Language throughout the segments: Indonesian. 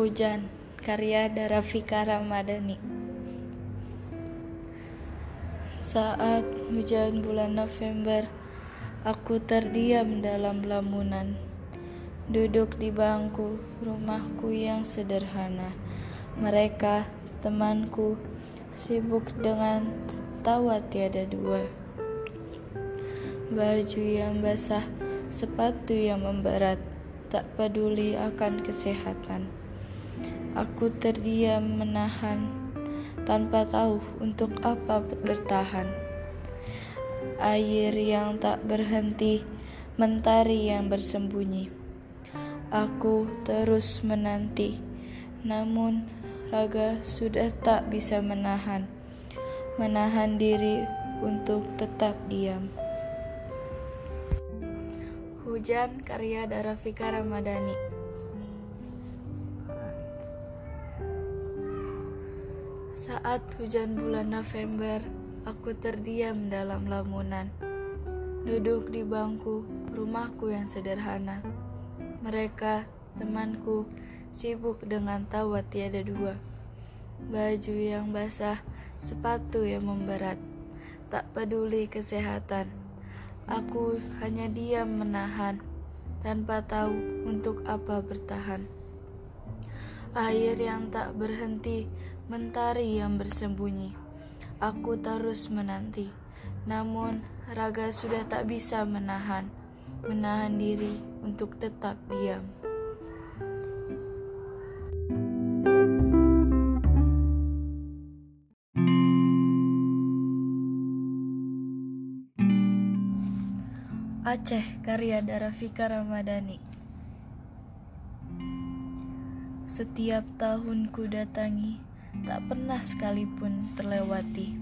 Hujan, karya Darafika Ramadhani. Saat hujan bulan November, aku terdiam dalam lamunan. Duduk di bangku rumahku yang sederhana. Mereka, temanku, sibuk dengan tawa tiada dua. Baju yang basah, sepatu yang memberat, tak peduli akan kesehatan. Aku terdiam menahan tanpa tahu untuk apa bertahan. Air yang tak berhenti, mentari yang bersembunyi. Aku terus menanti, namun raga sudah tak bisa menahan, menahan diri untuk tetap diam. Hujan karya Darafika Ramadhani Saat hujan bulan November, aku terdiam dalam lamunan. Duduk di bangku rumahku yang sederhana. Mereka, temanku, sibuk dengan tawa tiada dua. Baju yang basah, sepatu yang memberat. Tak peduli kesehatan. Aku hanya diam menahan tanpa tahu untuk apa bertahan. Air yang tak berhenti mentari yang bersembunyi. Aku terus menanti, namun raga sudah tak bisa menahan, menahan diri untuk tetap diam. Aceh karya Darafika Ramadhani Setiap tahun ku datangi tak pernah sekalipun terlewati.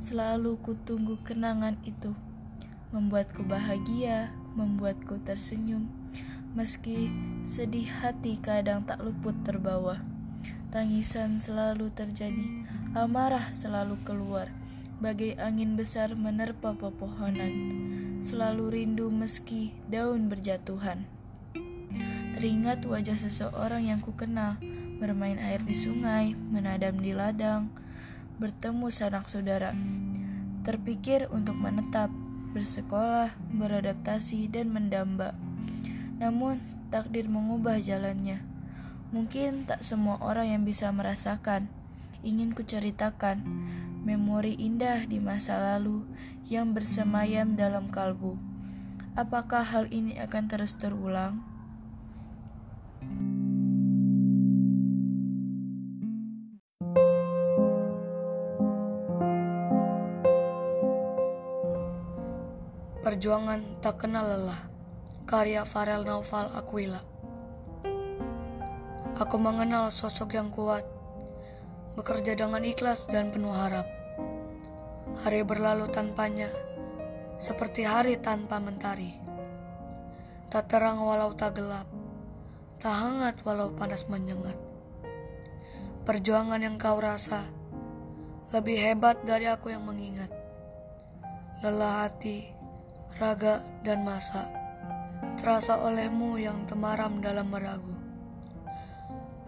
Selalu ku tunggu kenangan itu, membuatku bahagia, membuatku tersenyum, meski sedih hati kadang tak luput terbawa. Tangisan selalu terjadi, amarah selalu keluar, bagai angin besar menerpa pepohonan. Selalu rindu meski daun berjatuhan. Teringat wajah seseorang yang ku kenal, bermain air di sungai, menadam di ladang, bertemu sanak saudara. Terpikir untuk menetap, bersekolah, beradaptasi, dan mendamba. Namun, takdir mengubah jalannya. Mungkin tak semua orang yang bisa merasakan. Ingin kuceritakan memori indah di masa lalu yang bersemayam dalam kalbu. Apakah hal ini akan terus terulang? Perjuangan tak kenal lelah. Karya Farel Naufal Aquila. Aku mengenal sosok yang kuat Bekerja dengan ikhlas dan penuh harap. Hari berlalu tanpanya Seperti hari tanpa mentari. Tak terang walau tak gelap Tak hangat walau panas menyengat. Perjuangan yang kau rasa Lebih hebat dari aku yang mengingat. Lelah hati raga, dan masa terasa olehmu yang temaram dalam meragu.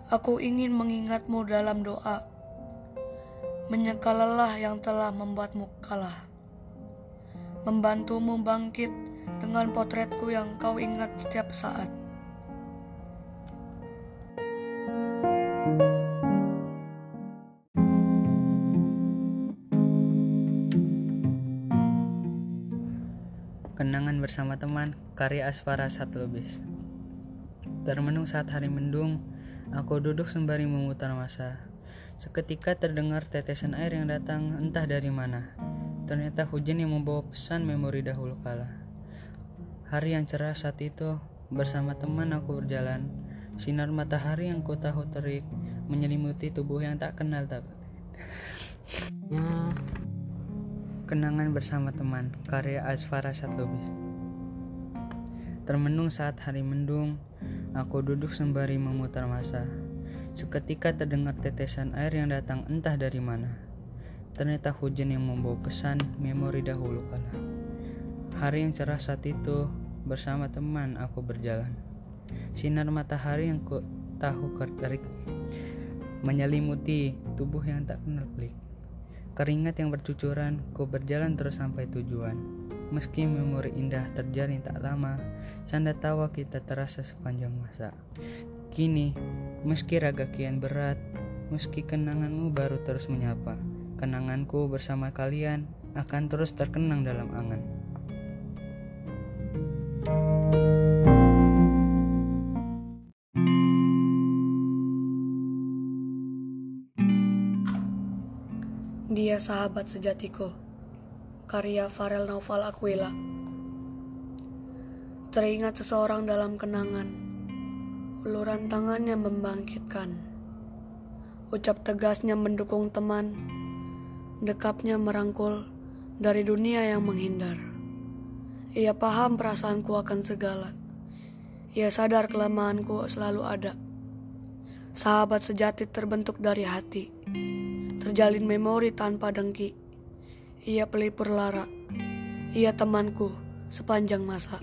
Aku ingin mengingatmu dalam doa, menyeka lelah yang telah membuatmu kalah, membantumu bangkit dengan potretku yang kau ingat setiap saat. Bersama teman, karya Asfara Satlubis. Termenung saat hari mendung, aku duduk sembari memutar masa. Seketika terdengar tetesan air yang datang entah dari mana. Ternyata hujan yang membawa pesan memori dahulu kala. Hari yang cerah saat itu, bersama teman aku berjalan. Sinar matahari yang ku tahu terik menyelimuti tubuh yang tak kenal tak. Kenangan bersama teman, karya Asfara Satlubis. Termenung saat hari mendung, aku duduk sembari memutar masa. Seketika terdengar tetesan air yang datang entah dari mana. Ternyata hujan yang membawa pesan memori dahulu kala. Hari yang cerah saat itu, bersama teman aku berjalan. Sinar matahari yang ku tahu terik menyelimuti tubuh yang tak kenal pelik. Keringat yang bercucuran, ku berjalan terus sampai tujuan. Meski memori indah terjalin tak lama, canda tawa kita terasa sepanjang masa. Kini, meski raga kian berat, meski kenanganmu baru terus menyapa, kenanganku bersama kalian akan terus terkenang dalam angan. Dia sahabat sejatiku. Karya Farel Noval Aquila. Teringat seseorang dalam kenangan. Uluran tangannya membangkitkan. Ucap tegasnya mendukung teman. Dekapnya merangkul dari dunia yang menghindar. Ia paham perasaanku akan segala. Ia sadar kelemahanku selalu ada. Sahabat sejati terbentuk dari hati terjalin memori tanpa dengki. Ia pelipur lara, ia temanku sepanjang masa.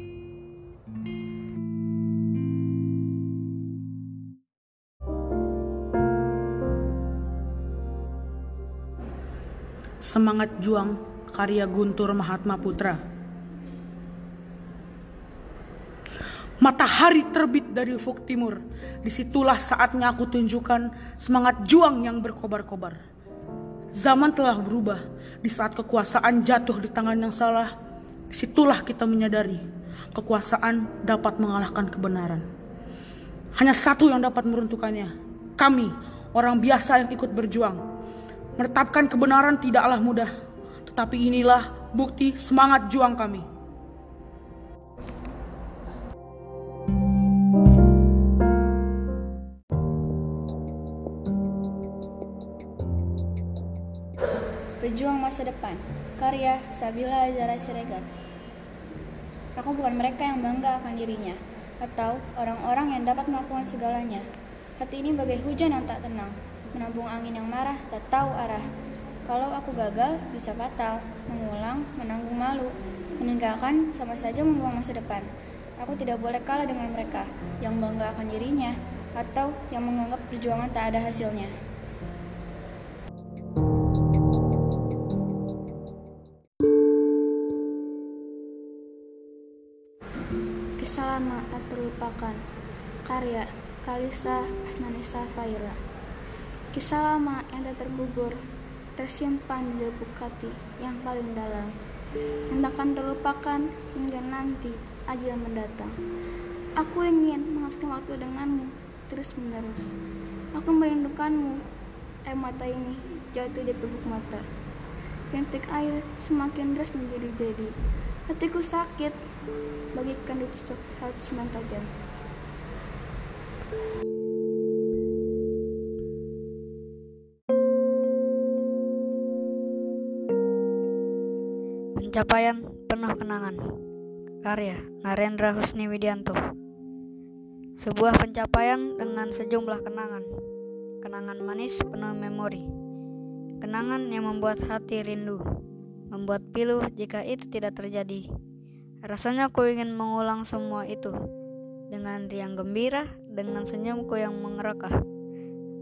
Semangat Juang karya Guntur Mahatma Putra. Matahari terbit dari ufuk timur. Di situlah saatnya aku tunjukkan semangat juang yang berkobar-kobar. Zaman telah berubah. Di saat kekuasaan jatuh di tangan yang salah, di situlah kita menyadari kekuasaan dapat mengalahkan kebenaran. Hanya satu yang dapat meruntuhkannya. Kami, orang biasa yang ikut berjuang. Menetapkan kebenaran tidaklah mudah. Tetapi inilah bukti semangat juang kami. Masa Depan. Karya Sabila Zara Siregar. Aku bukan mereka yang bangga akan dirinya Atau orang-orang yang dapat melakukan segalanya. Hati ini bagai hujan yang tak tenang Menampung angin yang marah, tak tahu arah. Kalau aku gagal, bisa fatal Mengulang, menanggung malu Meninggalkan, sama saja membuang masa depan. Aku tidak boleh kalah dengan mereka Yang bangga akan dirinya Atau yang menganggap perjuangan tak ada hasilnya Kisah lama tak terlupakan. Karya Kalisa Asnanisa Faira. Kisah lama yang tak terkubur Tersimpan di lubuk hati yang paling dalam. Yang terlupakan hingga nanti ajal mendatang. Aku ingin menghabiskan waktu denganmu terus menerus Aku merindukanmu Air mata ini jatuh di peluk mata. Rintik air semakin deras menjadi-jadi Hatiku sakit. Bagikan ditusuk 109 tajam. Pencapaian penuh kenangan. Karya Narendra Husni Widianto Sebuah pencapaian dengan sejumlah kenangan. Kenangan manis penuh memori. Kenangan yang membuat hati rindu Membuat pilu jika itu tidak terjadi Rasanya ku ingin mengulang semua itu dengan riang gembira, dengan senyumku yang mengerakah,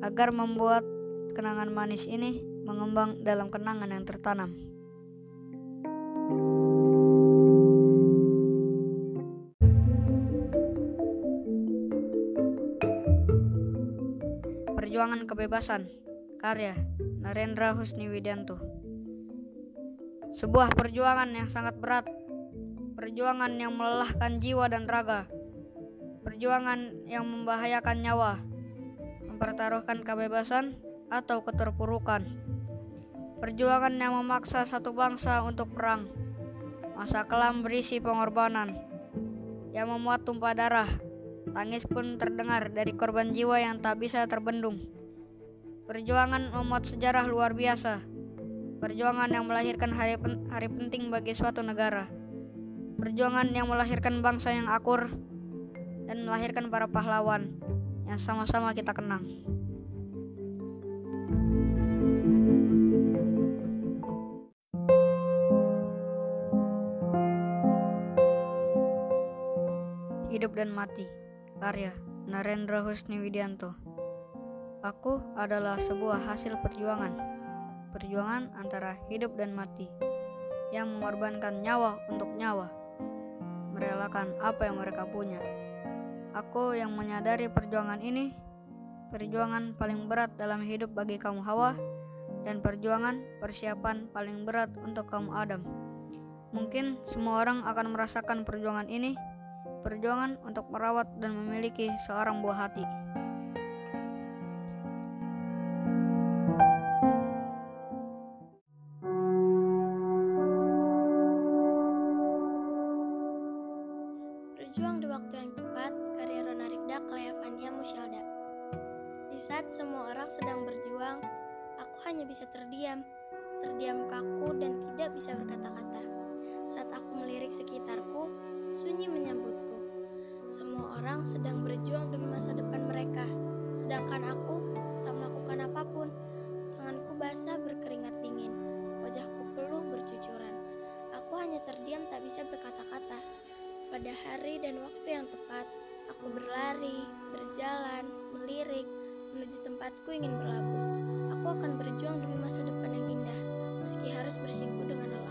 agar membuat kenangan manis ini mengembang dalam kenangan yang tertanam. Perjuangan Kebebasan Karya Narendra Husni Widianto Sebuah perjuangan yang sangat berat. Perjuangan yang melelahkan jiwa dan raga, perjuangan yang membahayakan nyawa, mempertaruhkan kebebasan atau keterpurukan, perjuangan yang memaksa satu bangsa untuk perang, masa kelam berisi pengorbanan, yang memuat tumpah darah, tangis pun terdengar dari korban jiwa yang tak bisa terbendung. Perjuangan memuat sejarah luar biasa, perjuangan yang melahirkan hari, pen hari penting bagi suatu negara. Perjuangan yang melahirkan bangsa yang akur dan melahirkan para pahlawan yang sama-sama kita kenang. Hidup dan Mati Karya Narendra Husni Widianto. Aku adalah sebuah hasil perjuangan. Perjuangan antara hidup dan mati yang mengorbankan nyawa untuk nyawa. Merelakan apa yang mereka punya. Aku yang menyadari perjuangan ini, perjuangan paling berat dalam hidup bagi kaum Hawa dan perjuangan persiapan paling berat untuk kaum Adam. Mungkin semua orang akan merasakan perjuangan ini perjuangan untuk merawat dan memiliki seorang buah hati. Orang sedang berjuang demi masa depan mereka, sedangkan aku tak melakukan apa pun. Tanganku basah berkeringat dingin, wajahku peluh bercucuran. Aku hanya terdiam tak bisa berkata-kata. Pada hari dan waktu yang tepat, aku berlari, berjalan, melirik, menuju tempatku ingin berlabuh. Aku akan berjuang demi masa depan yang indah, meski harus bersinggung dengan lelah.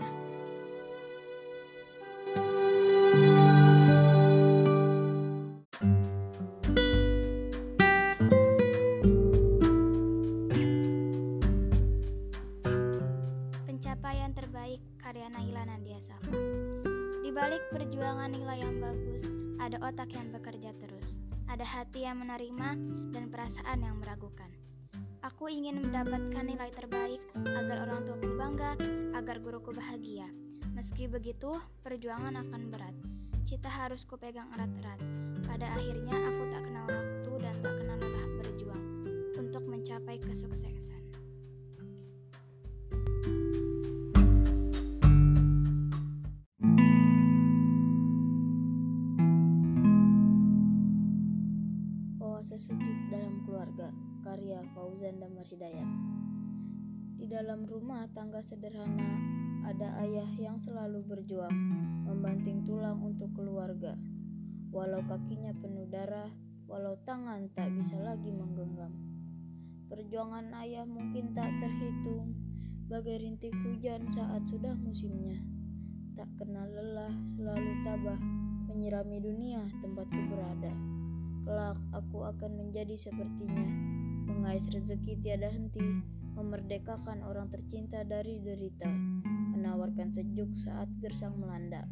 Perasaan yang meragukan. Aku ingin mendapatkan nilai terbaik agar orang tuaku bangga, agar guruku bahagia. Meski begitu, perjuangan akan berat. Cita harus kupegang erat-erat. Pada akhirnya aku tak kenal waktu dan tak kenal lelah berjuang untuk mencapai kesuksesan. Karya Fauzan Damar Hidayat. Di dalam rumah tangga sederhana, ada ayah yang selalu berjuang, membanting tulang untuk keluarga. Walau kakinya penuh darah, walau tangan tak bisa lagi menggenggam. Perjuangan ayah mungkin tak terhitung, bagai rintik hujan saat sudah musimnya. Tak kenal lelah, selalu tabah, menyirami dunia tempatku berada. Kelak aku akan menjadi sepertinya, mengais rezeki tiada henti, memerdekakan orang tercinta dari derita, menawarkan sejuk saat gersang melanda.